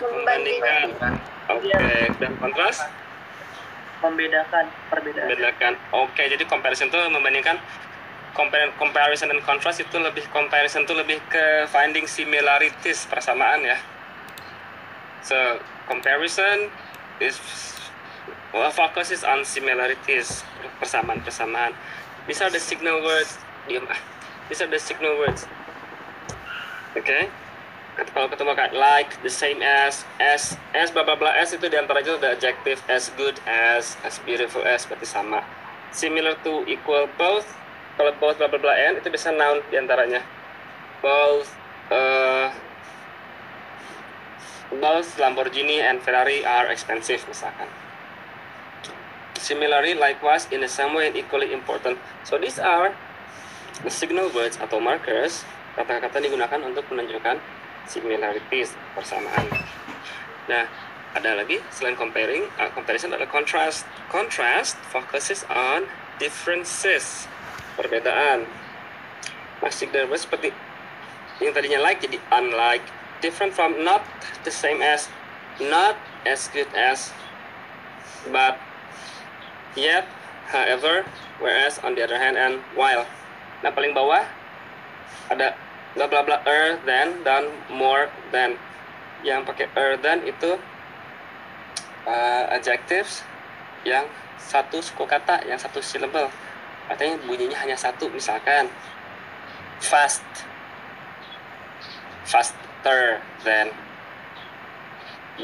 membandingkan. Membandingkan. Oke dan kontras? Membedakan perbedaan. Membedakan. Oke jadi comparison itu membandingkan comparison dan contrast itu lebih comparison itu lebih ke finding similarities persamaan ya. So comparison is well, focuses on similarities persamaan persamaan these are the signal words. Diam ah. These are the signal words. Oke? okay? Kalau ketemu kayak like the same as as as bla bla bla as itu di antaranya ada adjective as good as as beautiful as berarti sama. Similar to equal both kalau both bla bla bla and itu bisa noun di antaranya both uh, both Lamborghini and Ferrari are expensive misalkan. Similarly likewise in the same way and equally important. So these are the signal words atau markers kata-kata digunakan untuk menunjukkan similarities persamaan. Nah, ada lagi selain comparing, uh, comparison ada contrast. Contrast focuses on differences, perbedaan. Masih dari seperti yang tadinya like jadi unlike, different from not the same as, not as good as, but yet, however, whereas on the other hand and while. Nah paling bawah ada bla bla bla er than dan more than. Yang pakai er than itu uh, adjectives yang satu suku kata yang satu syllable artinya bunyinya hanya satu misalkan fast faster than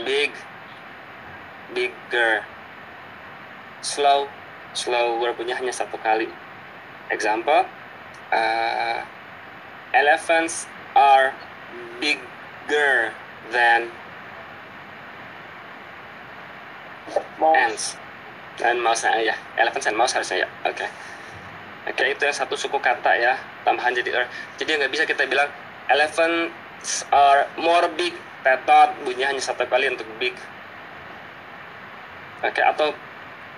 big bigger slow slower punya hanya satu kali. Example uh, elephants are bigger than ants. Dan mouse ya elephants and mouse harusnya ya. Oke. Okay. oke okay, itu yang satu suku kata ya. Tambahan jadi er. Jadi nggak bisa kita bilang elephants are more big. Tetot bunyinya hanya satu kali untuk big. Oke okay, atau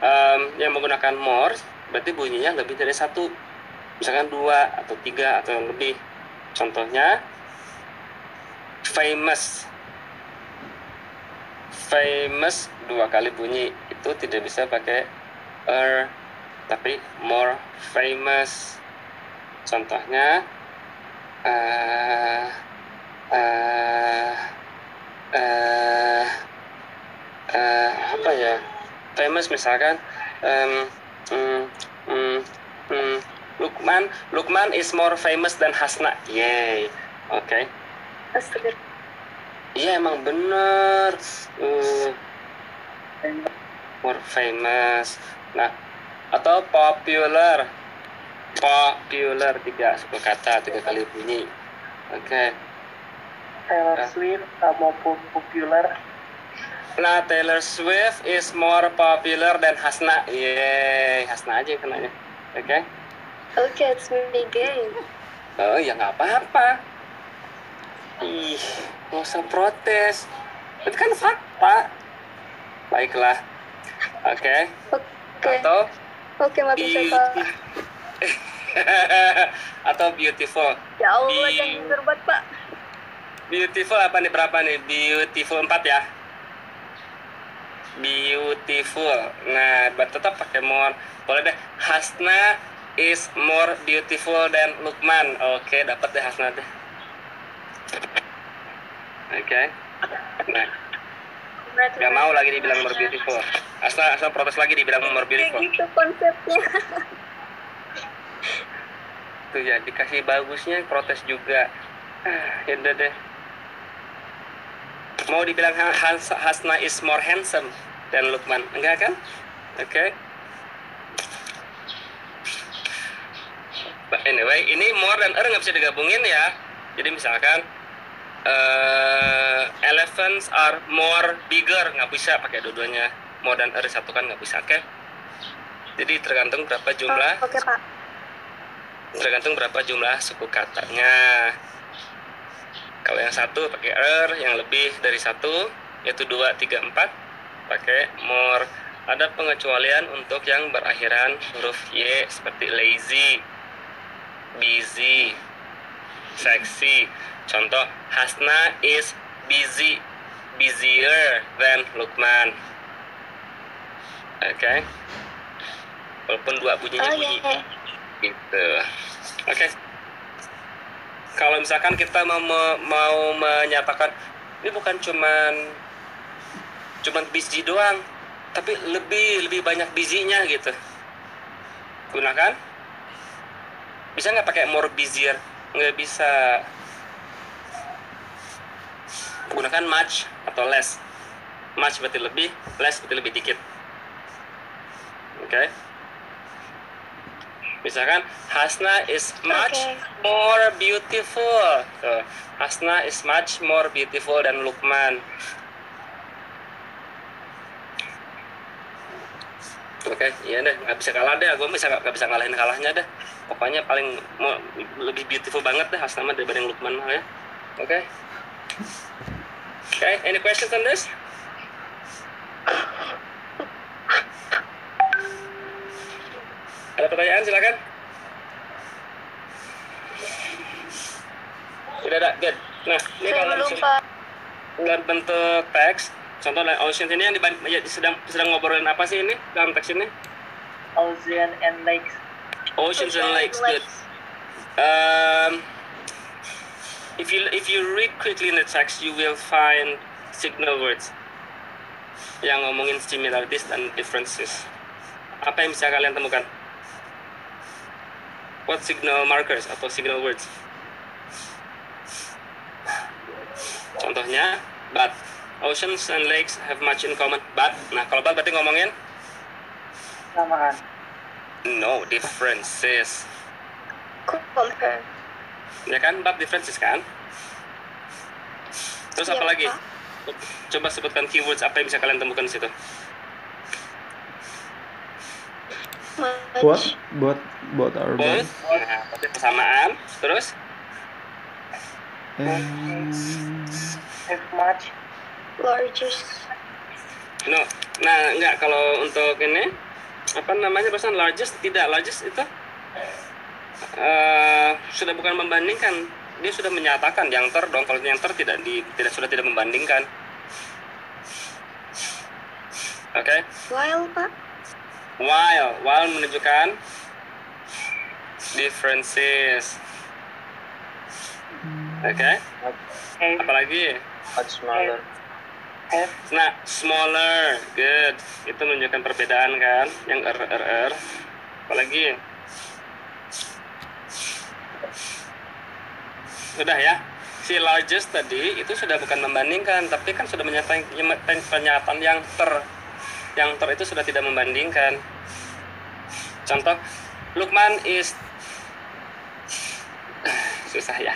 um, yang menggunakan more berarti bunyinya lebih dari satu. Misalkan dua atau tiga atau lebih Contohnya famous. Famous dua kali bunyi itu tidak bisa pakai er tapi more famous. Contohnya uh, uh, uh, uh, apa ya? Famous misalkan um, um, um, um, Lukman Lukman is more famous than Hasna yay oke okay. iya emang bener uh, more famous nah atau popular popular tiga suku kata tiga kali bunyi oke okay. Taylor nah. Swift maupun popular Nah, Taylor Swift is more popular than Hasna. Yeay, Hasna aja yang kenanya. Oke. Okay? Oke, okay, it's me again. Oh ya nggak apa-apa. Ih, nggak usah protes. Itu kan fakta. Baiklah. Oke. Okay. Oke. Okay. Atau Oke, okay, siapa? Atau beautiful. Ya Allah, Be... jangan berbuat, Pak. Beautiful apa nih berapa nih? Beautiful 4 ya. Beautiful. Nah, tetap pakai more. Boleh deh. Hasna is more beautiful than Lukman. Oke, okay, dapat deh Hasna deh. Oke. Okay. Nah. Gak mau lagi dibilang more beautiful. Asal asal protes lagi dibilang more beautiful. Kayak gitu konsepnya. Tuh ya, dikasih bagusnya protes juga. Ah, ya udah deh. Mau dibilang Has Hasna is more handsome than Lukman. Enggak kan? Oke. Okay. Anyway ini more dan er nggak bisa digabungin ya. Jadi misalkan uh, elephants are more bigger nggak bisa pakai dua-duanya. More dan er satu kan nggak bisa oke? Okay? jadi tergantung berapa jumlah oh, oke okay, pak. tergantung berapa jumlah suku katanya. Kalau yang satu pakai er yang lebih dari satu yaitu dua tiga empat pakai more. Ada pengecualian untuk yang berakhiran huruf y seperti lazy busy sexy contoh Hasna is busy busier than Lukman. Oke. Walaupun dua bunyinya Oh bunyi iya. gitu. Oke. Kalau misalkan kita mau mau menyatakan ini bukan cuman cuman busy doang, tapi lebih lebih banyak busynya gitu. Gunakan. Bisa nggak pakai more busier? Nggak bisa. Gunakan much atau less. Much berarti lebih, less berarti lebih dikit. Oke. Misalkan Hasna is much Oke. more beautiful. Tuh. Hasna is much more beautiful than Lukman. Oke, iya deh, nggak bisa kalah deh. Gue bisa nggak bisa ngalahin kalahnya deh. Pokoknya paling mau lebih beautiful banget deh Hasna mah daripada yang Lukman mah ya. Oke. Oke, any questions on this? Ada pertanyaan silakan. Sudah ada, good. Nah, ini Saya kalau Pak. dalam bentuk teks, contoh like ocean ini yang diban- ya, sedang sedang ngobrolin apa sih ini dalam teks ini? Ocean and lakes. Oceans and lakes, good. Um, if you if you read quickly in the text, you will find signal words yang ngomongin similarities dan differences. Apa yang bisa kalian temukan? What signal markers atau signal words? Contohnya, but oceans and lakes have much in common. But, nah kalau but berarti ngomongin Samaan. no differences. Compare. Ya kan, but differences kan? Terus Iya, apa lagi? Pak. Coba sebutkan keywords apa yang bisa kalian temukan di situ. What? Both both are Both, nah, berarti persamaan. Terus, And Have much. Largest. no. Nah, enggak. Kalau untuk ini apa namanya pesan? Largest? Tidak. Largest itu eh, sudah bukan membandingkan. Dia sudah menyatakan yang ter dong kalau yang ter tidak di tidak sudah tidak membandingkan. Oke? While Pak. while. While menunjukkan differences. Oke? Have. apalagi? Much smaller. Nah smaller. Good. Itu menunjukkan perbedaan kan? Yang er er er apalagi? Sudah ya. Si largest tadi itu sudah bukan membandingkan tapi kan sudah menyatakan pernyataan yang ter. Yang ter itu sudah tidak membandingkan. Contoh Lukman is susah ya.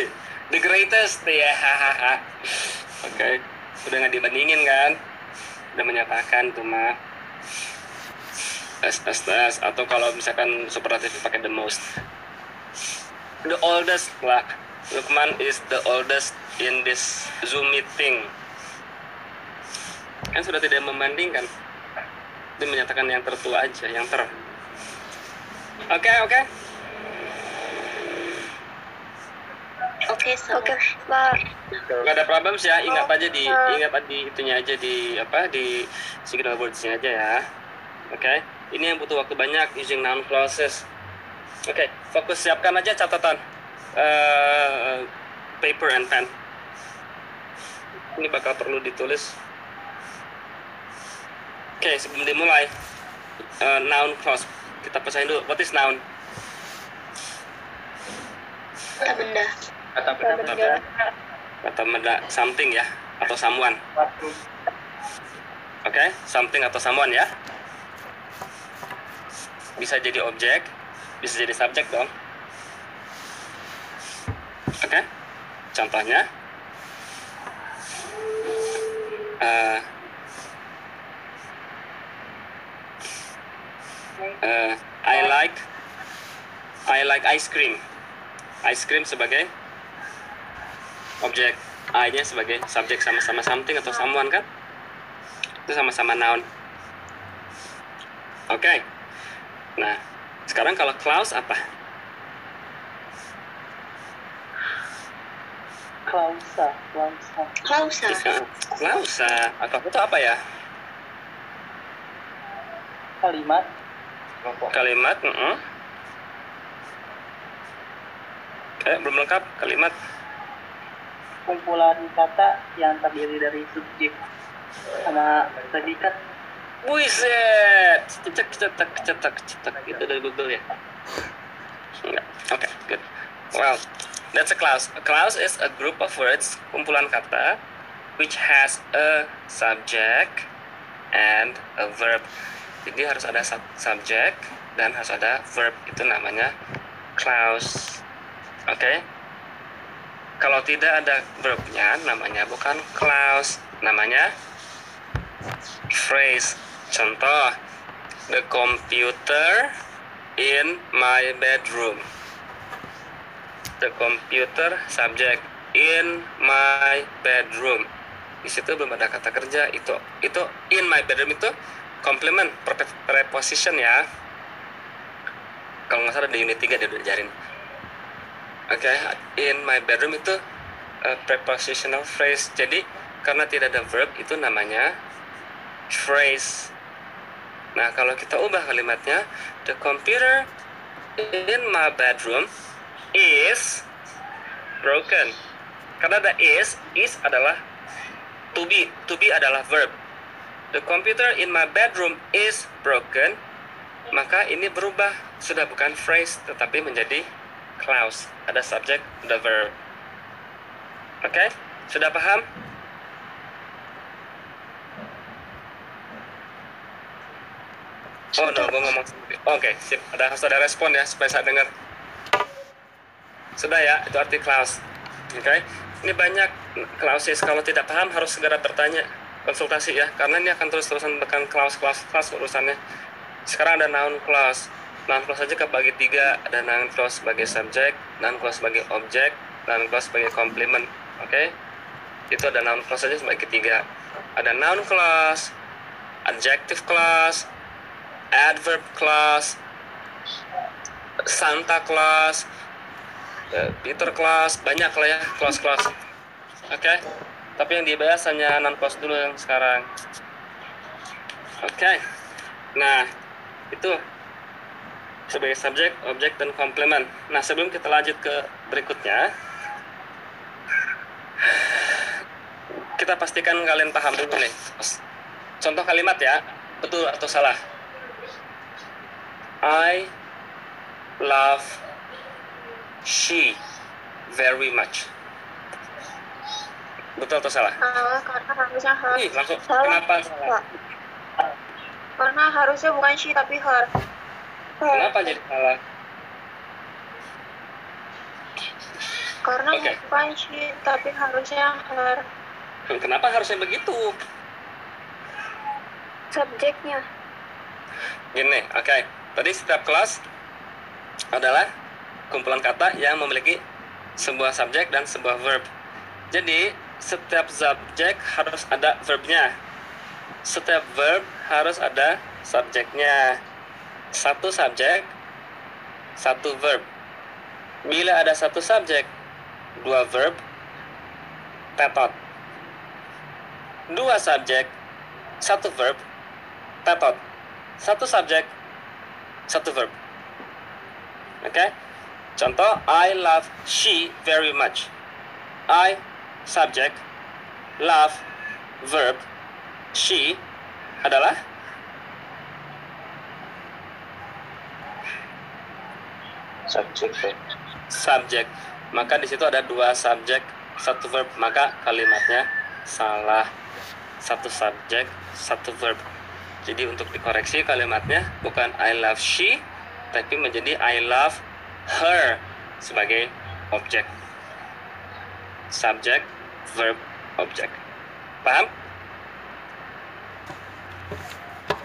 The greatest. Ya hahaha. Oke udah nggak dibandingin kan? Udah menyatakan tuh mah tes tes tes. Atau kalau misalkan superlatif pakai the most. The oldest lah. Lukman is the oldest in this Zoom meeting. Kan sudah tidak membandingkan. Dia menyatakan yang tertua aja yang ter. Oke oke Oke, Oke, Pak. nggak ada problem sih ya ingat aja di ingat di itunya aja di apa di signal wordsnya aja ya. Oke? Ini yang butuh waktu banyak using noun clauses. Oke fokus siapkan aja catatan Eh, paper and pen. Ini bakal perlu ditulis. Oke sebelum dimulai eh, noun clause. Kita pecahin dulu. What is noun? Kata benda. Kata benda benda. atau benda something ya atau someone. Oke, something atau someone ya. Bisa jadi objek, bisa jadi subjek dong. Oke, contohnya. eh, eh, I like I like ice cream. Ice cream sebagai objek, I-nya sebagai subjek sama-sama something atau someone kan? itu sama-sama noun. Oke. Nah, sekarang kalau clause apa? Klausa. Klausa. Klausa. Usah. Atau itu apa ya? Kalimat. Kalimat. mm-mm. Eh, belum lengkap kalimat. Kumpulan kata yang terdiri dari subjek sama predikat. Buset, cetak cetak cetak cetak itu dari Google ya? Enggak. Oke, good. Well, that's a clause. A clause is a group of words, kumpulan kata, which has a subject and a verb. Jadi harus ada sub- subject dan harus ada verb. Itu namanya clause. Oke? Kalau tidak ada verbnya, namanya bukan clause, namanya phrase. Contoh, the computer in my bedroom. The computer subject in my bedroom. Di situ belum ada kata kerja itu. Itu in my bedroom itu complement pre- preposition ya. Kalau nggak salah di unit 3 dia udah ajarin. Oke, in my bedroom itu uh, prepositional phrase. Jadi karena tidak ada verb itu namanya phrase. Nah, kalau kita ubah kalimatnya, the computer in my bedroom is broken. Karena ada is, is adalah to be, to be adalah verb. The computer in my bedroom is broken. Maka ini berubah, sudah bukan phrase tetapi menjadi clause. Ada subject, ada verb. Oke, sudah paham? Oh no, gue ngomong sendiri. Oke, sip. Ada harus ada respon ya supaya saya dengar. Sudah ya, itu arti clause. Oke, ini banyak clauses. Kalau tidak paham harus segera bertanya, konsultasi ya, karena ini akan terus-terusan tekan clause, clause urusannya. Sekarang ada noun clause. Noun clause aja kebagi tiga. Ada noun clause sebagai subjek, noun clause sebagai objek, noun clause sebagai complement. Oke, itu ada noun clause aja sebagai tiga. Ada noun clause, adjective clause, adverb clause, Santa Claus, eh, Peter Claus, banyak lah ya clause-clause. Oke, tapi yang dibahas hanya non dulu yang sekarang. Oke, nah itu sebagai subjek, objek, dan komplement. Nah sebelum kita lanjut ke berikutnya, kita pastikan kalian paham dulu nih. Contoh kalimat ya, betul atau salah? I love she very much. Betul atau salah? Salah karena harusnya her. Ih, langsung Salah. kenapa salah? Karena harusnya bukan she tapi her. Kenapa jadi salah? Karena Oke. bukan she tapi harusnya her. Kenapa harusnya begitu? Subjeknya. Gini, oke. Tadi setiap kelas adalah kumpulan kata yang memiliki sebuah subjek dan sebuah verb. Jadi, setiap subjek harus ada verbnya. Setiap verb harus ada subjeknya. Satu subjek, satu verb. Bila ada satu subjek, dua verb, tetot. Dua subjek, satu verb, tetot. Satu subjek, satu verb. Oke? Contoh, I love she very much. I, subject, love, verb, she adalah subjek ya. subjek. Maka di situ ada dua subjek, satu verb. Maka kalimatnya salah. Satu subjek, satu verb. Jadi untuk dikoreksi kalimatnya bukan I love she, tapi menjadi I love her sebagai objek. Subjek, verb, objek. Paham?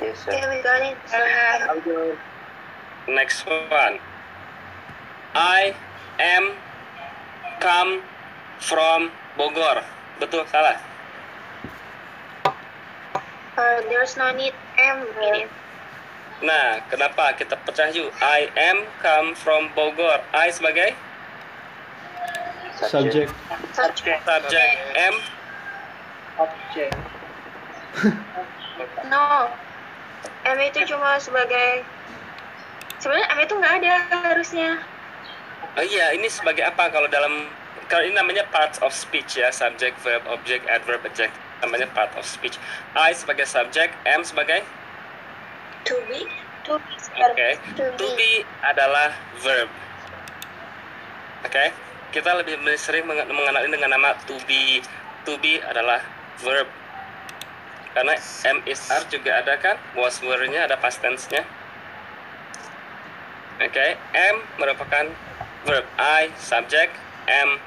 Yes, sir. Okay, we got it. Next one. I am come from Bogor. Betul, salah. Uh, there's no need M in it. Nah, kenapa kita pecah yuk? I am come from Bogor. I sebagai Subject. Subject. subject M Object. No. M itu cuma sebagai sebenarnya M itu nggak ada harusnya. Oh iya, ini sebagai apa kalau dalam kalau ini namanya parts of speech ya, subject, verb, object, adverb, adjective. Namanya part of speech. I sebagai subject, M sebagai To be. To be. Oke. To be adalah verb. Oke. Kita lebih sering menge- mengenal ini dengan nama to be. To be adalah verb. Karena M is are juga ada kan? Was were-nya ada past tense-nya. Oke, M merupakan verb. I subject, M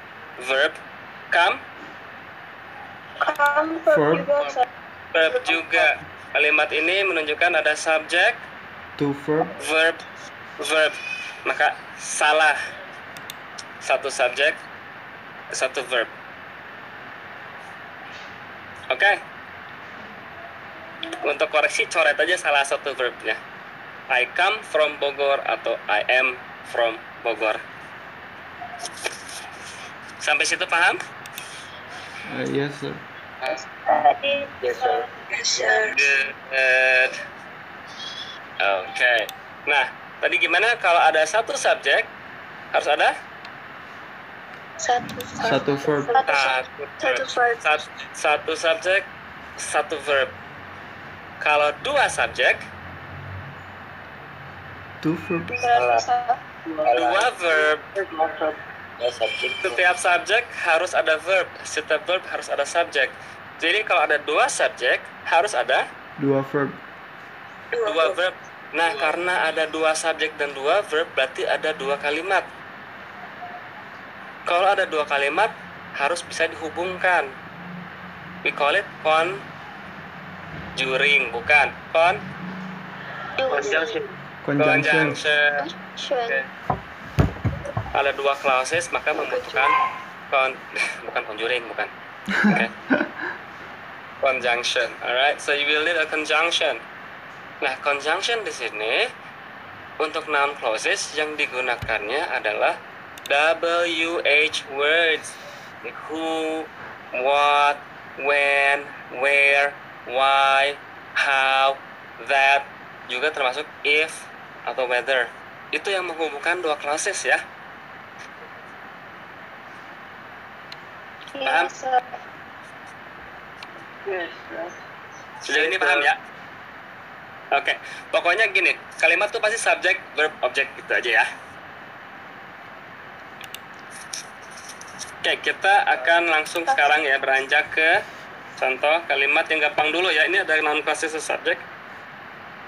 verb, come Come Verb. juga. verb juga. Kalimat ini menunjukkan ada subject, Two verb. verb, verb. Maka salah. Satu subjek, satu verb. Oke. Untuk koreksi coret aja salah satu verbnya. I come from Bogor atau I am from Bogor. Sampai situ paham? Uh, yes, sir. Yes, sir. Yes, sir. Good. Oke. Nah, tadi gimana kalau ada satu subjek harus ada Satu. Satu verb. Satu. satu Satu verb. verb. Sat- satu subjek, satu verb. Kalau dua subjek, Two verb. Dua verb. Dua verb. Subject. Setiap subjek harus ada verb. Setiap verb harus ada subjek. Jadi kalau ada dua subjek, harus ada Dua verb. dua verb. Nah, karena ada dua subjek dan dua verb, berarti ada dua kalimat. Kalau ada dua kalimat, harus bisa dihubungkan. We call it conjuring, bukan con Conjunction. Conjunction. Ada dua clauses, maka membutuhkan con bukan conjuring, bukan. Oke. conjunction. Alright, so you will need a conjunction. Nah, conjunction di sini untuk noun clauses yang digunakannya adalah WH words. Who, what, when, where, why, how, that, juga termasuk if atau whether. Itu yang menghubungkan dua clauses ya. Paham? Yes, sir. Yes, sir. Sudah ini paham ya? Oke, pokoknya gini, kalimat tuh pasti subject, verb, object gitu aja ya. Oke, kita akan langsung sekarang ya beranjak ke contoh kalimat yang gampang dulu ya. Ini ada noun clauses subject.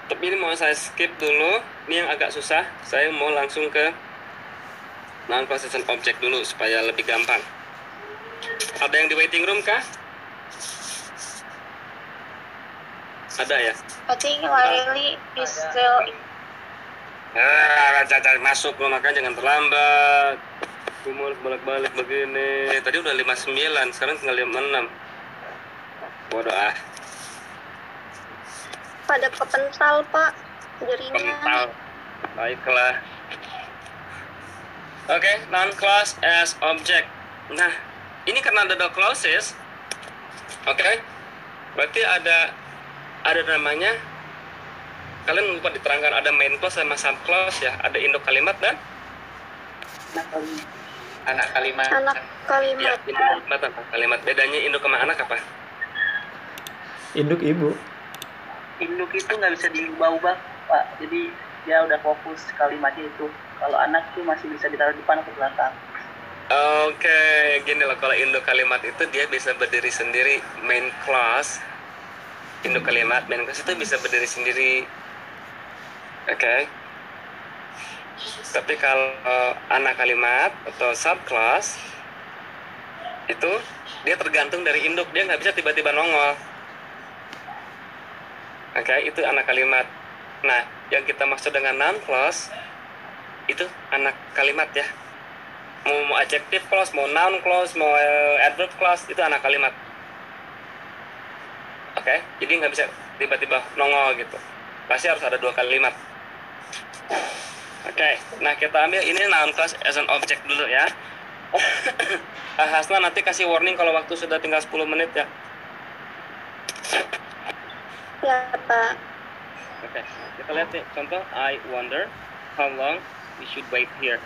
Tapi ini mau saya skip dulu. Ini yang agak susah. Saya mau langsung ke clauses and object dulu supaya lebih gampang. Ada yang di waiting room kah? Ada ya? I think Lily is still Ah, masuk lo makanya jangan terlambat. Umur balik-balik begini. Tadi udah 59, sekarang tinggal 56. Bodoh ah, pada kepental, Pak. Jadinya. kental. Baiklah. Oke, noun clause as object. Nah, ini karena ada dua clauses. Oke. Berarti ada ada namanya kalian lupa diterangkan ada main clause sama sub clause ya ada induk kalimat dan Nah, anak kalimat Anak Ya, kalimat. induk kalimat apa kalimat. Bedanya induk sama anak apa? Induk ibu. Induk itu nggak bisa diubah-ubah, Pak. Jadi dia udah fokus kalimatnya itu. Kalau anak tuh masih bisa ditaruh depan atau belakang. Oke, gini loh kalau induk kalimat itu dia bisa berdiri sendiri. Main clause induk kalimat main clause itu bisa berdiri sendiri. Oke. Tapi kalau anak kalimat atau subclass itu dia tergantung dari induk, dia nggak bisa tiba-tiba nongol. Oke, itu anak kalimat. Nah, yang kita maksud dengan noun clause itu anak kalimat ya mau, mau adjective clause, mau noun clause, mau eh, adverb clause itu anak kalimat. Oke, jadi nggak bisa tiba-tiba nongol gitu. Pasti harus ada dua kalimat. Oke, nah kita ambil ini noun clause as an object dulu ya. Hasna nanti kasih warning kalau waktu sudah tinggal 10 menit ya. Ya, Pak. Oke, kita lihat nih contoh I wonder how long we should wait here.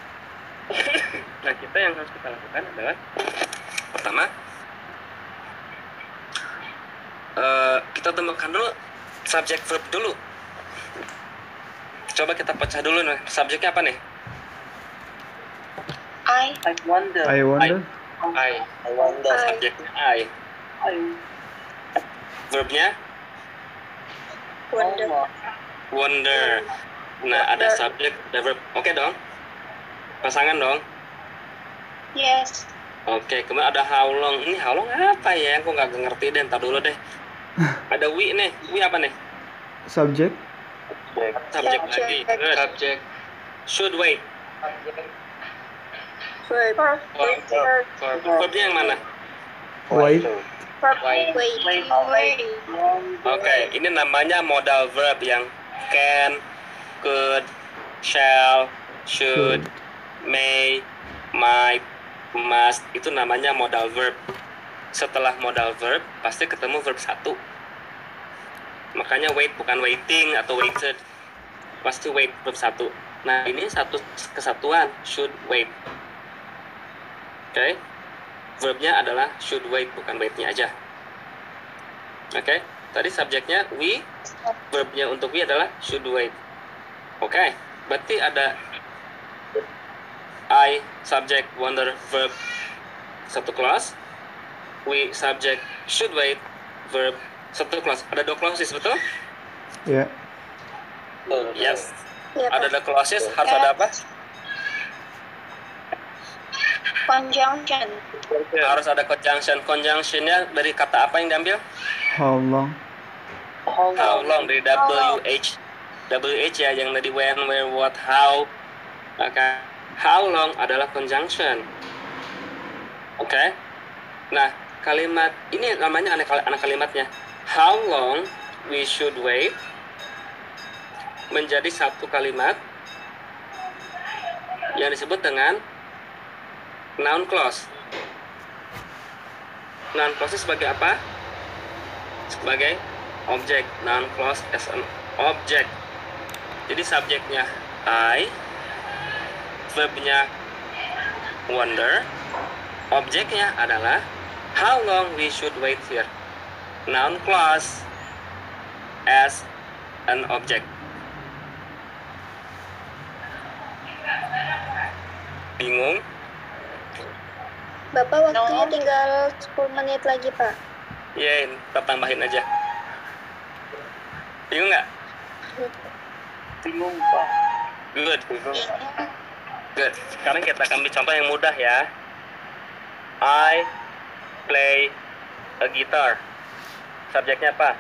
nah, kita yang harus kita lakukan adalah pertama eh, kita temukan dulu subjek verb dulu. Coba kita pecah dulu nih. Subjeknya apa nih? I. I wonder. I wonder. I. I wonder. I. Subjeknya I. I Verbnya Wonder. Wonder. Nah, ada Wonder. subjek, ada verb. Oke dong. Pasangan dong. Yes. Oke, kemudian ada how long. Ini how long apa ya? Aku nggak ngerti deh. Ntar dulu deh. Ada we nih. We apa nih? Subject. Subject. Subjek Subject. lagi. Good. Subjek. Should wait. Verb. Verb. Verb. Verbnya yang mana? Wait. Oke, ini namanya modal verb yang can, could, shall, should, may, might, must. Itu namanya modal verb. Setelah modal verb, pasti ketemu verb satu. Makanya wait bukan waiting atau waited. Pasti wait verb satu. Nah, ini satu kesatuan, should wait. Oke. Verbnya adalah should wait, bukan wait-nya aja. Oke. Tadi subjeknya we, verbnya untuk we adalah should wait. Oke. Berarti ada I subject wonder verb satu kelas. We subject should wait verb satu kelas. Ada dua clauses betul? Ya. Yes. Ya, Ada dua clauses harus ada apa? Conjunction. Harus ada conjunction. Conjunctionnya dari kata apa yang diambil? How long? How How long? long dari WH. WH ya yang dari when, where, what, how. Maka how long adalah conjunction. Oke. Nah, kalimat ini namanya anak, anak kalimatnya. How long we should wait menjadi satu kalimat yang disebut dengan noun clause. Noun clause sebagai apa? Sebagai objek. Noun clause as an object. Jadi subjeknya I, verbnya wonder, objeknya adalah how long we should wait here. Noun clause as an object. Bingung? Bapak waktunya No. tinggal 10 menit lagi, Pak. Ya, kita tambahin aja. Bingung nggak? Bingung, Pak. Good. Good. Sekarang kita akan ambil contoh yang mudah ya. I play a guitar. Subjeknya apa?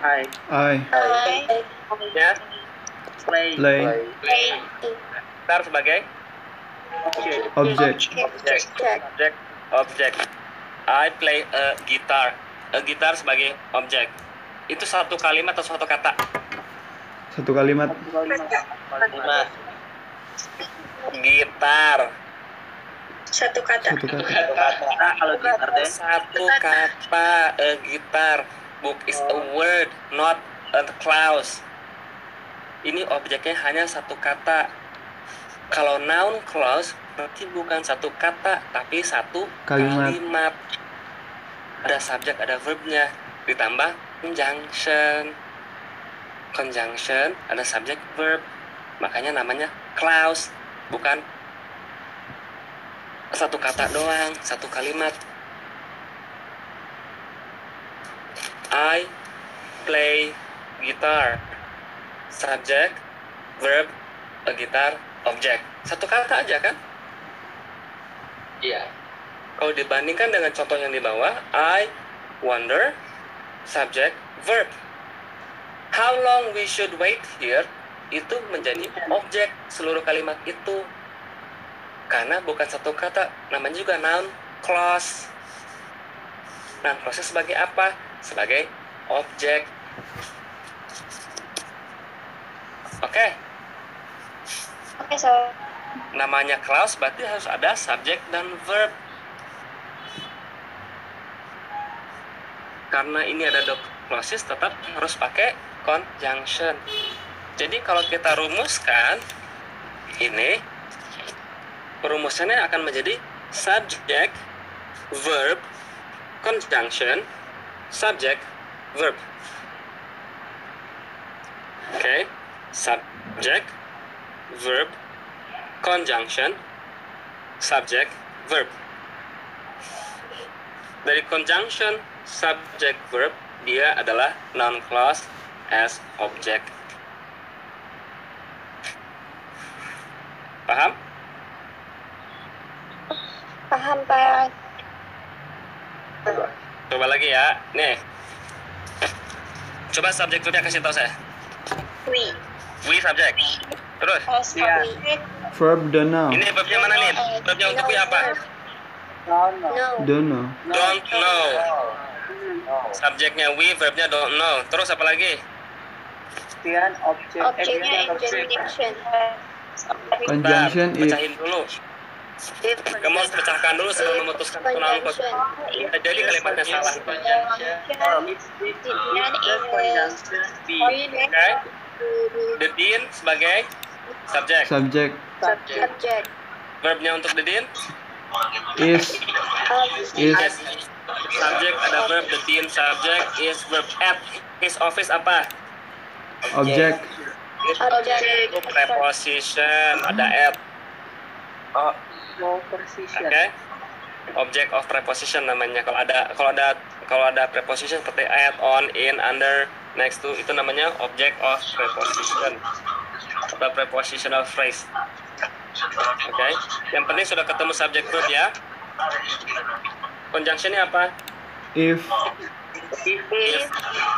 I I I. Ya, play. play Play. gitar sebagai Okay. object. objek. Objek. Objek. I play a guitar. A guitar sebagai objek. Itu satu kalimat atau satu kata? Satu kalimat. Lima. Gitar. Satu kata. Satu kata. Nah, kalau gitar deh. Satu kata. A guitar. Book is a word, not a clause. Ini objeknya hanya satu kata. Kalau noun clause berarti bukan satu kata, tapi satu Kalimat. kalimat. Ada subjek, ada verbnya, ditambah conjunction. Conjunction ada subjek verb, makanya namanya clause, bukan satu kata doang, satu kalimat. I play guitar. Subject, verb, a guitar, object. Satu kata aja kan? Iya. Kalau dibandingkan dengan contoh yang di bawah, I wonder, subject, verb. How long we should wait here itu menjadi objek seluruh kalimat itu. Karena bukan satu kata, namanya juga noun clause. Noun clause sebagai apa? Sebagai objek. Oke, Okay, so. Namanya clause berarti harus ada subjek dan verb. Karena ini ada doxis tetap harus pakai conjunction. Jadi kalau kita rumuskan ini perumusannya akan menjadi subjek verb conjunction subjek verb Oke, okay. subject verb conjunction subject verb. Dari conjunction subject verb dia adalah noun clause as object. Paham? Paham, Pak. Coba lagi ya. Nih. Coba subjek verbnya kasih tahu saya. We. We subject. Terus. As Iya. Verb don't know. Ini verbnya mana nih? Verbnya untuk apa? Don't know. Don't know. Hmm. Subjeknya we, verbnya don't know. Terus apa lagi? Kemudian objek Objeknya. Conjunction Bentar, if pecahin dulu. Kamu harus pecahkan dulu sebelum memutuskan satu noun clause. Conjunction. Bisa jadi kalimatnya salah. Oke. The dean sebagai subjek. subject Subject. Verbnya untuk the dean is is Yes. Subject ada verb, the dean subject is verb. At his office apa? object Object. Preposition ada at. Oh, No precision. Oke. Object of preposition namanya. Kalau ada kalau ada kalau ada preposition seperti at, on, in, under, next to itu namanya object of preposition atau prepositional phrase. Oke. Yang penting sudah ketemu subject verb ya. Conjunctionnya apa? if If If.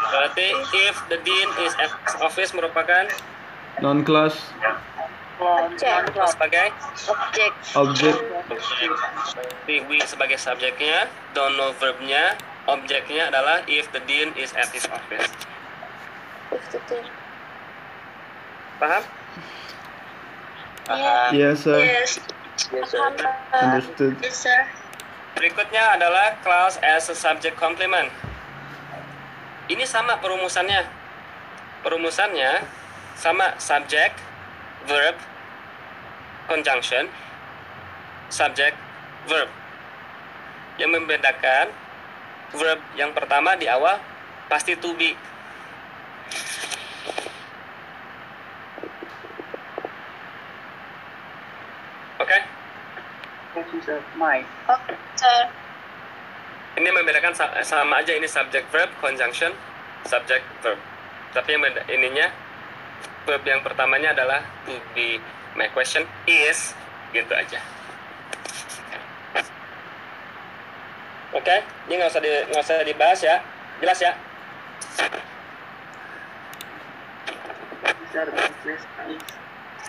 Berarti if the dean is at his office merupakan non Object. sebagai Object. object Berarti we sebagai subjeknya, don't know verbnya, objeknya adalah if the dean is at his office. Fifty-two. Paham? paham. yes sir Yes. Yes, sir. Understood Yes, sir. Berikutnya adalah clause as a subject complement. Ini sama perumusannya. Perumusannya sama subject, verb, conjunction, subject, verb. Yang membedakan verb yang pertama di awal pasti to be. Oke? This is a my. Oke, sir. Ini membedakan sa- sama aja ini subject verb, conjunction, subject verb. Tapi yang beda, ininya verb yang pertamanya adalah to be. My question is gitu aja. Oke, ini nggak usah di, nggak usah dibahas ya, jelas ya.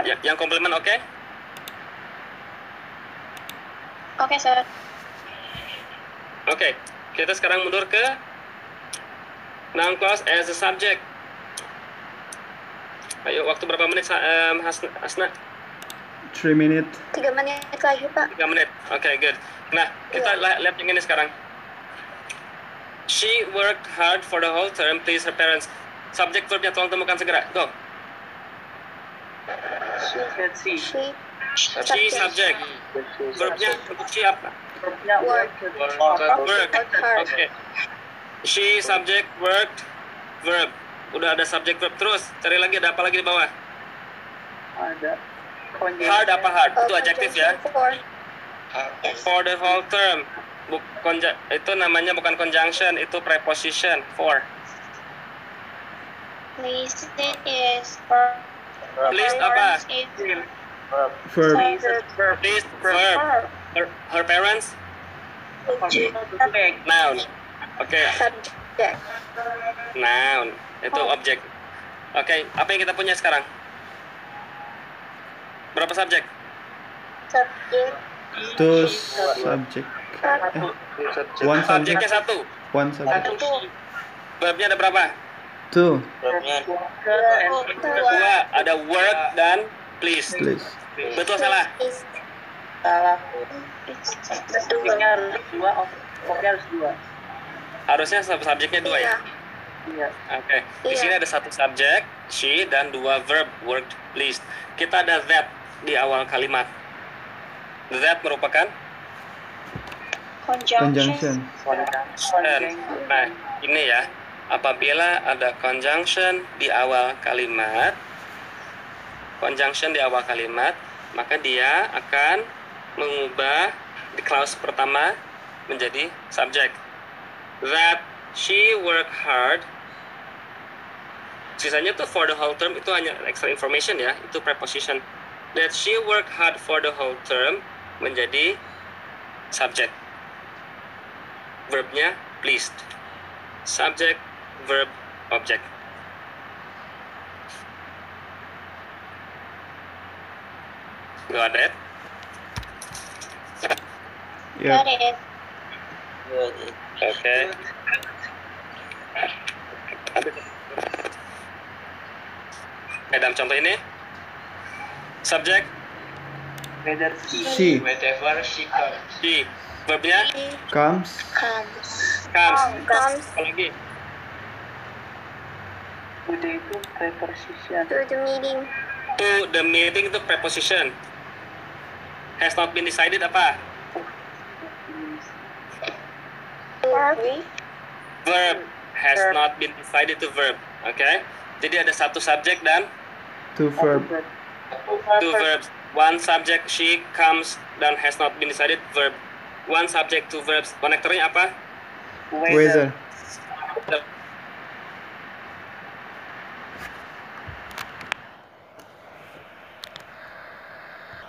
Ya, yang komplement oke? Oke, sir. Oke, kita sekarang mundur ke noun clause as a subject. Ayo, waktu berapa menit, em, Hasna? Hasna? three minute Tiga menit lagi, Pak. 3 menit. Oke, good. Nah, kita li- lihat yang ini sekarang. She worked hard for the whole term, please her parents. Subjek verbnya tolong temukan segera. Go. let's see. She. She subject. Verbnya apa? Verbnya Work. work. Work. Work hard. Oke. She subject worked verb. Udah ada subject verb terus. Cari lagi ada apa lagi di bawah? Ada. Hard apa hard? Itu adjektif ya. For. For the whole term. Buk, konja- itu namanya bukan conjunction, itu preposition for. Please is for. Please apa? Is Verb. Verb. Please verb. Verb. Her, her parents Subject. noun. Oke, Subject. noun. Itu objek. Oke, apa yang kita punya sekarang? Berapa subjek? Subject. two subject Satu. one Subjeknya subject satu. one subject Satu. Verbnya ada berapa? two Verbnya Dua. Ada work dan please. please Betul salah? Salah. Subjeknya harus dua. Verbnya harus dua. Harusnya sub- subjeknya dua ya? Iya. Iya. Oke. Di Iya. sini ada satu subjek, she, dan dua verb, worked, pleased. Kita ada that di awal kalimat. That merupakan Conjunction. conjunction. Nah, ini ya. Apabila ada conjunction di awal kalimat, conjunction di awal kalimat, maka dia akan mengubah di clause pertama menjadi subjek. That she work hard. Sisanya tuh for the whole term itu hanya extra information ya, itu preposition. That she work hard for the whole term menjadi subjek. Verbnya pleased. Subject, verb, object. Got it? Yep. it. Good. Oke. Oke, dalam contoh ini, subjek, Whether She Whenever she comes. she, verbnya comes Comes. comes. Comes Apa lagi? Udah itu preposition. to the meeting. To the meeting itu preposition. Has not been decided apa? Verb. Has Verb. not been decided to verb. Oke. Jadi ada satu subjek dan to verb. two verbs. One subject she comes dan has not been decided verb. One subject two verbs. Konektornya apa? Weather.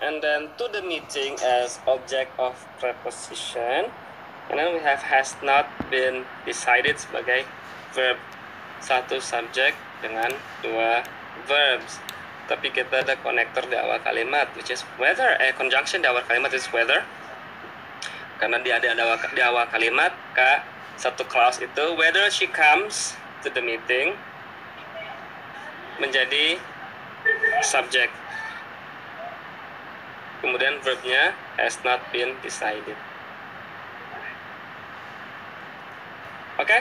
And then to the meeting as object of preposition. And then we have has not been decided sebagai verb. Satu subjek dengan dua verbs. Tapi kita ada konektor di awal kalimat, which is whether. Eh, conjunction di awal kalimat is whether. Karena dia ada di awal, di awal kalimat, K, satu clause itu, whether she comes to the meeting, menjadi subject. Kemudian verbnya has not been decided. Oke?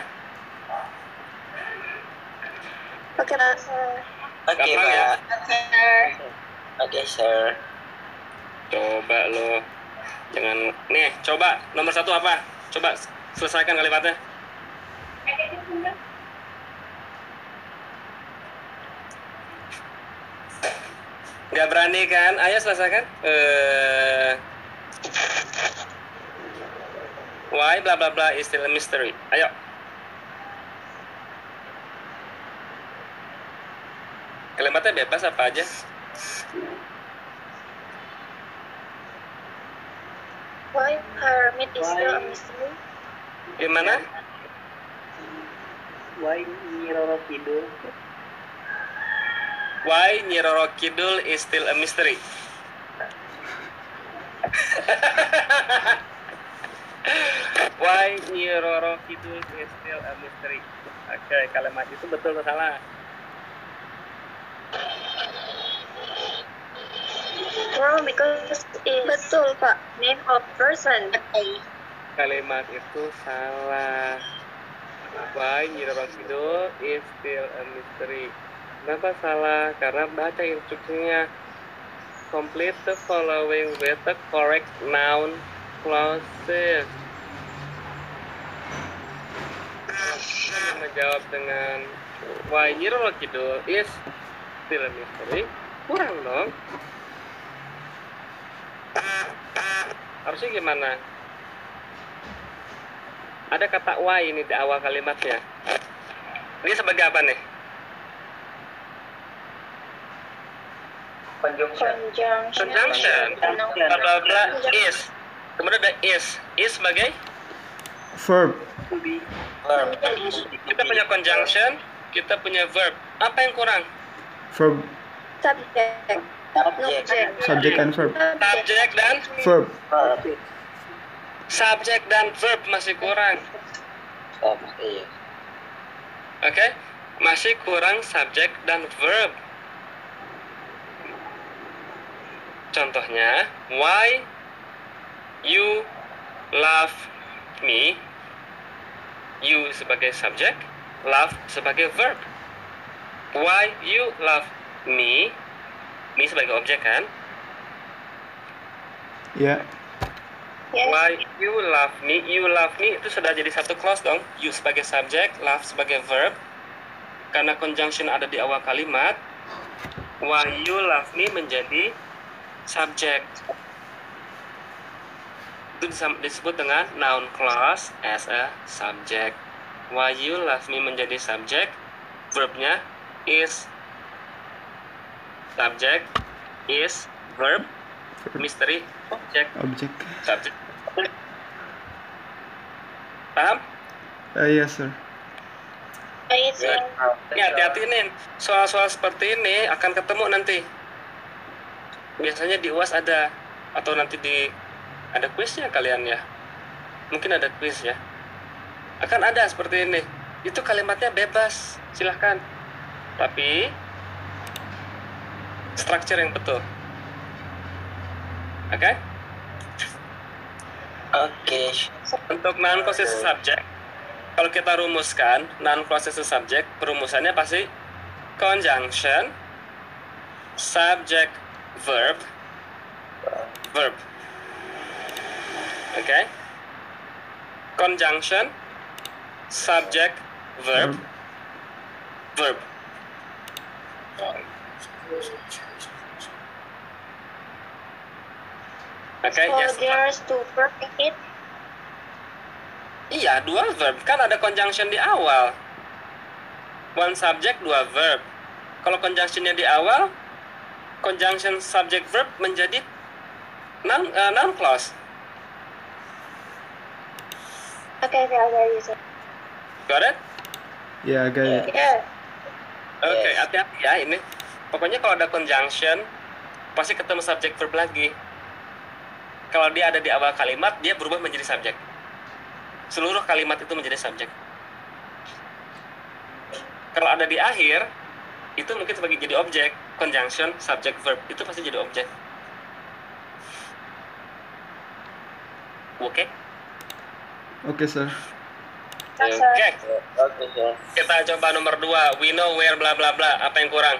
Oke, Pak. Oke, ya? Pak. Oke, sir. Coba lo jangan nih, coba nomor satu apa? Coba selesaikan kalimatnya. Gak berani kan? Ayo selesaikan. Eh why bla bla bla is still a mystery. Ayo. Kalimatnya bebas apa aja? Why pyramid is still a mystery? Gimana? Why Nyi Roro Kidul? Why Nyi Roro Kidul is still a mystery? Why Nyi Roro Kidul is still a mystery? Oke, kalimat itu betul atau salah? Wrong because it's betul Pak. Name of person. Kalimat itu salah. Why Nyi Roro Kidul is still a mystery? Kenapa salah? Karena baca instruksinya. Complete the following with the correct noun clauses. Menjawab dengan Why Nyi Roro Kidul is still a mystery? Kurang dong. Harusnya gimana? Ada kata why ini di awal kalimatnya. Ini sebagai apa nih? Conjunction. Conjunction. Bla bla bla is. Kemudian ada is. Is sebagai Verb. Verb. kita punya conjunction, kita punya verb. Apa yang kurang? Verb. Subject. Object. Subject and verb. Subjek dan Verb. Verb. subjek dan verb masih kurang. Oh, iya. Oke? Masih kurang subjek dan verb. Contohnya, why you love me you sebagai subjek, love sebagai verb. Why you love me? Me sebagai objek kan? Yeah. Yes. Why you love me? You love me itu sudah jadi satu clause dong. You sebagai subjek, love sebagai verb. Karena conjunction ada di awal kalimat, why you love me menjadi subjek. Itu disebut dengan noun clause as a subject. Why you love me menjadi subjek, verbnya is subject is verb misteri object Object. subject paham Uh, yes, sir. Sir. ini hati-hati nih soal-soal seperti ini akan ketemu nanti biasanya di uas ada atau nanti di ada kuisnya kalian ya? Mungkin ada kuis ya? Akan ada seperti ini. Itu kalimatnya bebas silahkan. Tapi structure yang betul. Oke? Oke. Untuk non possessive subject, kalau kita rumuskan non possessive subject, perumusannya pasti conjunction, subject, verb, verb. Oke? Conjunction, subject, verb, verb. Oke, So yes. there's two verb in it. Iya, dua verb. Kan ada conjunction di awal. One subject, dua verb. Kalau conjunctionnya di awal, conjunction subject verb menjadi noun, eh, noun clause. Okay, okay, I got you, sir. Got it? Yeah, I got it. Yeah. Oke, Yes. hati-hati ya ini. Pokoknya kalau ada conjunction, pasti ketemu subject verb lagi. Kalau dia ada di awal kalimat, dia berubah menjadi subjek. Seluruh kalimat itu menjadi subjek. Kalau ada di akhir, itu mungkin sebagai jadi objek. Conjunction, subject, verb, itu pasti jadi objek. Oke? Okay, Oke, sir. Oke, sir. kita coba nomor dua. We know where bla bla bla. Apa yang kurang?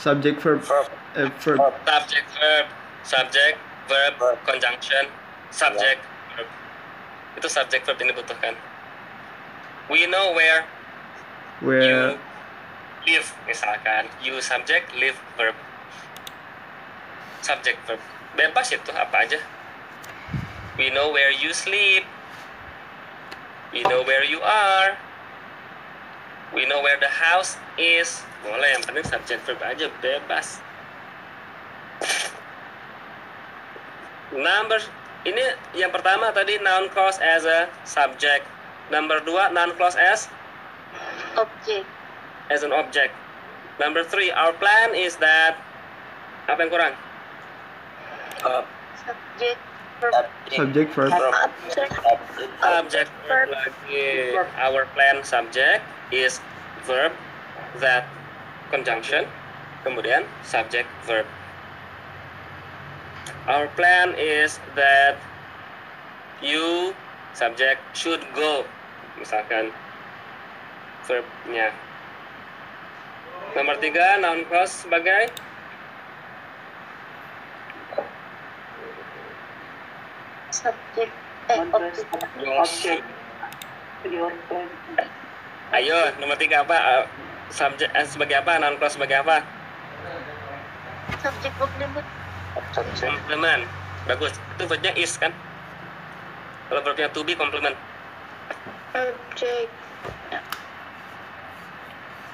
Subject, verb, Verb. uh, verb. subject verb subject verb Verb. conjunction subject verb itu subject verb ini butuhkan we know where Where you live misalkan you subject live verb. Subject verb. Bebas itu apa aja. We know where you sleep. We know where you are. We know where the house is. Boleh yang penting subject verb aja bebas. Number ini yang pertama tadi noun clause as a subject. Number dua noun clause as? Object. As an object. Number three, our plan is that apa yang kurang? Verb. Subject. Verb. subject, verb. Object. Subject. Subject verb Verb. lagi. Our plan subject is verb that conjunction. Kemudian subject verb. Our plan is that you subject should go. Misalkan verbnya. Nomor tiga, noun clause sebagai Subject. Eh. Ayo, nomor tiga apa? Eh, Subjek eh, sebagai apa? Noun clause sebagai apa? Subject complement. Komplement. Bagus. Itu verbnya is kan? Kalau verbnya to be komplement. Object.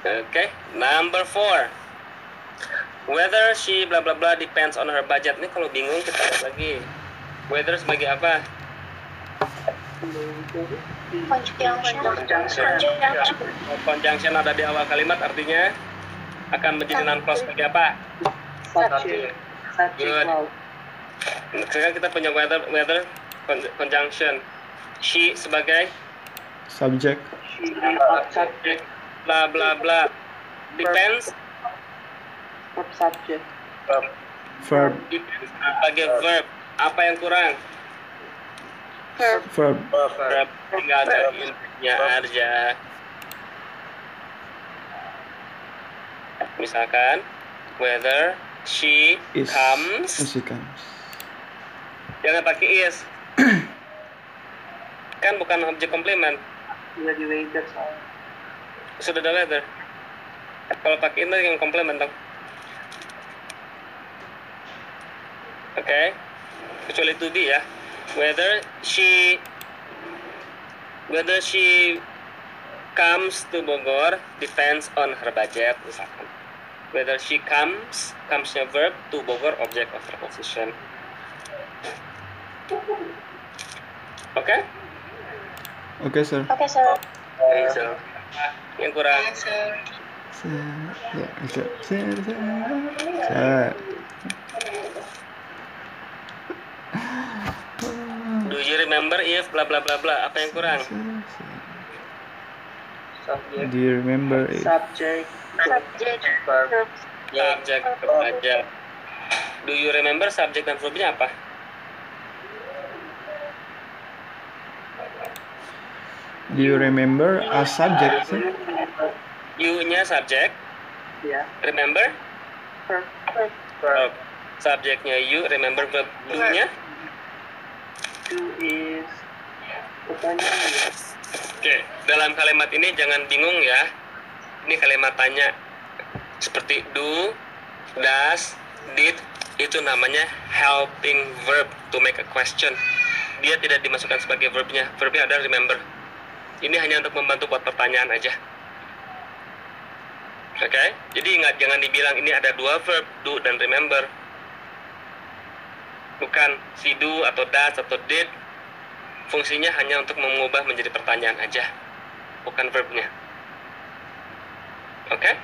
Oke. Number four. Whether she bla bla bla depends on her budget. Ini kalau bingung kita lihat lagi. Whether sebagai apa? Conjunction. Conjunction. Ada di awal kalimat artinya akan menjadi noun clause sebagai apa? Subject. Subject Good. Sekarang kita punya whether whether con- conjunction. She sebagai Subject. Subject. Bla bla bla. Depends Verb subject. Verb. verb, depends sebagai verb. Apa yang kurang? Verb. Verb. verb, Verb tinggal ada intinya aja. Misalkan whether she Is. comes As he comes. jangan pakai is. kan bukan objek komplement, di waiter soalnya. Sudah ada whether. Kalau pakai itu yang komplement dong. Oke. Kecuali to be ya. Whether she whether she comes to Bogor depends on her budget misalkan. Whether she comes, comes-nya verb, to Bogor object of preposition. Oke? Oke, sir. Oke, sir. Oke, so. Yang kurang. Sir. Ya, sir. Sir, sir. Sir. Do you remember if bla bla bla bla? Apa yang kurang? Subject, Do you remember it? subject, Subject. verb. Subjek, verb aja. Do you remember subjek dan verbnya apa? Do you remember a subject? You-nya subjek, ya. remember? Verb, Verb. Verb. Subjeknya you, remember verb do-nya? to is pertanyaan. Oke, dalam kalimat ini jangan bingung ya. Ini kalimat tanya. Seperti do, does, did, itu namanya helping verb to make a question. Dia tidak dimasukkan sebagai verbnya. Verbnya adalah remember. Ini hanya untuk membantu buat pertanyaan aja. Oke, jadi ingat jangan dibilang ini ada dua verb, do dan remember. Bukan si do atau does atau did. Fungsinya hanya untuk mengubah menjadi pertanyaan aja, bukan verbnya. Oke?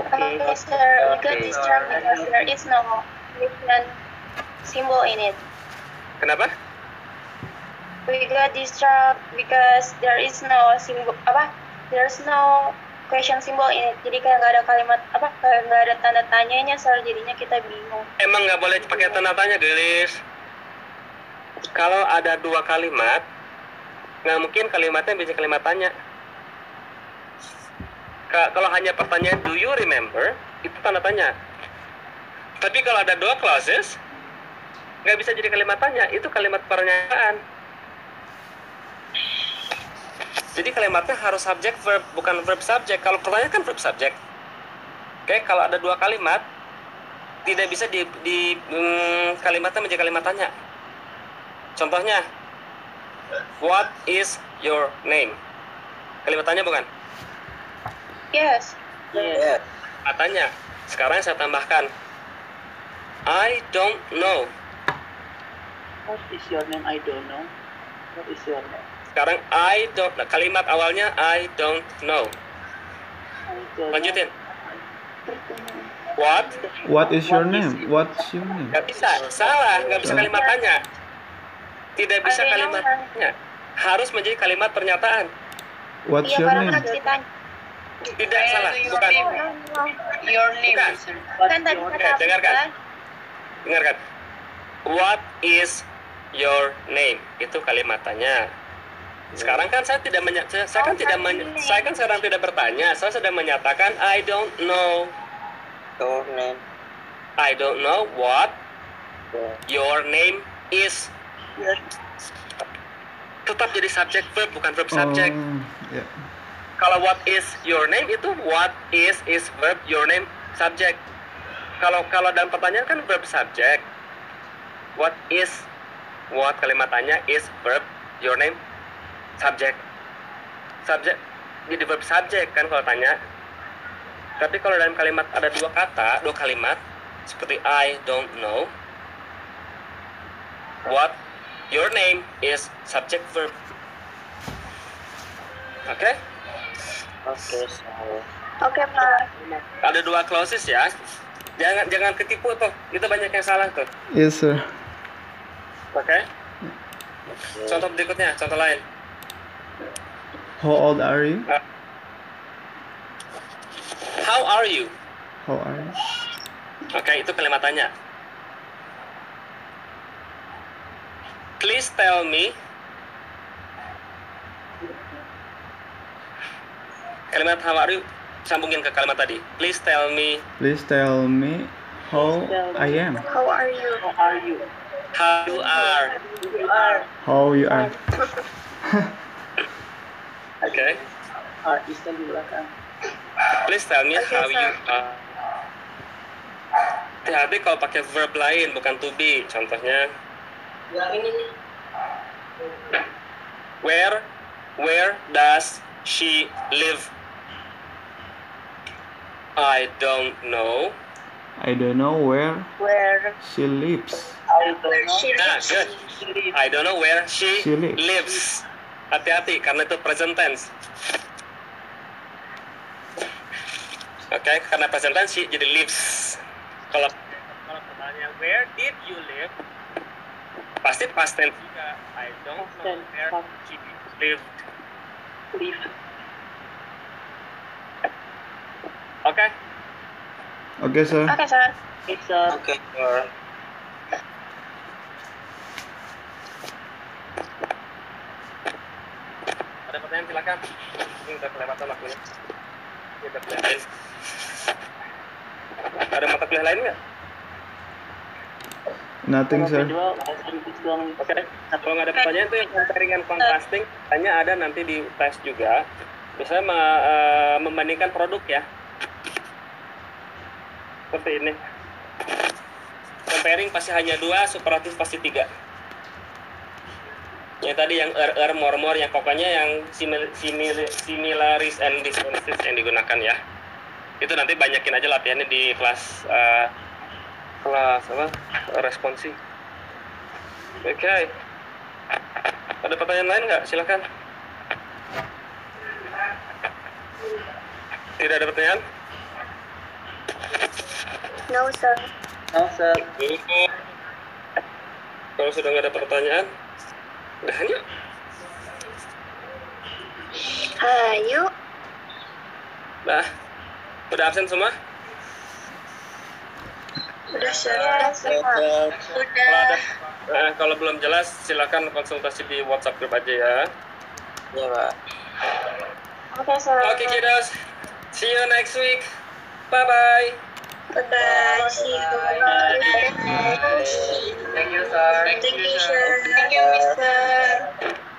Okay, sir. We got distracted because there is no different symbol in it. Kenapa? We got distracted because there is no symbol apa? There's no question symbol in it. Jadi kayak nggak ada kalimat apa? Kayak nggak ada tanda tanyanya, sir. Jadinya kita bingung. Emang nggak boleh pakai tanda tanya, gelis. Kalau ada dua kalimat, nggak mungkin kalimatnya bisa kalimat tanya. Ka- kalau hanya pertanyaan do you remember, itu tanda tanya. Tapi kalau ada dua clauses, nggak bisa jadi kalimat tanya, itu kalimat pernyataan. Jadi kalimatnya harus subject verb, bukan verb subject. Kalau pertanyaan kan verb subject. Oke, kalau ada dua kalimat, tidak bisa di, di mm, kalimatnya menjadi kalimat tanya. Contohnya, what is your name? Kalimat tanya bukan? Yes. yes, Katanya. Sekarang saya tambahkan, I don't know. What is your name? I don't know. What is your name? Sekarang I don't. nah, Kalimat awalnya I don't know. Lanjutin. What? What is your What is name? What's your name? Gak bisa. Salah. Gak bisa kalimat tanya. Tidak bisa kalimat tanya. Harus menjadi kalimat pernyataan. What's Iya, your karena name? Tidak salah. Bukan. Your Bukan. What Kan tadi kata dengarkan. Dengarkan. What is your name? Itu kalimat tanya. Sekarang kan saya tidak menya saya, saya kan Oh, tidak men- saya kan sekarang tidak bertanya. Saya sedang menyatakan I don't know. your name, I don't know what yeah, your name is. Tetap jadi subject verb bukan verb subject. Oh, ya. Kalau what is your name itu what is is verb your name subject. Kalau kalau dalam pertanyaan kan verb subject. What is what kalimat tanya is verb your name subject. Subject jadi verb subject kan kalau tanya. Tapi kalau dalam kalimat ada dua kata, dua kalimat seperti I don't know. What your name is subject verb. Oke? okay, so, Oke, Pak. ada dua clauses ya jangan jangan ketipu tuh itu banyak yang salah tuh Yes, sir. oke contoh berikutnya contoh lain How old are you? how are you How are you? oke itu kalimat tanya please tell me kalimat how are you sambungin ke kalimat tadi please tell me Please tell me how I am. How are you? How are you? how you are You are. How you are. oke Ah, Islam di belakang. please tell me Oke, how sir. you are hati-hati kalau pakai verb lain bukan to be contohnya Yang ini where where does she live I don't know I don't know where Where she lives. I don't know. she Nah, lives? good. I don't know where she, She lives. lives. Hati-hati karena itu present tense. Oke, karena present tense jadi lives. Kalau kalau pertanyaan where did you live? Pasti past tense juga. I don't know where she lived. Live. Oke. Okay, sir. Oke, sir. It's a Okay. Ada pertanyaan silakan. Ini udah kelewatan waktunya. Ini udah kelewatan. Ada mata kuliah lain nggak? Nothing, sir. Oke, nah, kalau nggak ada pertanyaan itu yang comparing and contrasting, hanya ada nanti di tes juga. Misalnya me- eh, membandingkan produk ya. Seperti ini. Comparing pasti hanya dua, superatif pasti tiga. Yang tadi yang er, er, more, more, yang pokoknya yang simil, simil, similaris and differences yang digunakan ya. Itu nanti banyakin aja latihannya di kelas eh, kelas apa responsi. Oke. Ada pertanyaan lain nggak? Silakan. Tidak ada pertanyaan? No, sir. No, sir. Kalau sudah nggak ada pertanyaan, udah yuk. Ayo. Nah, udah absen semua? Udah, sir. Okay. Kalau ada, eh, kalau belum jelas, silakan konsultasi di WhatsApp group aja ya. Ya, Pak. Oke, sir. Oke, kiddos. See you next week. Bye bye. Bye-bye. Thank you, sir. Thank you, sir. Thank you, Mr.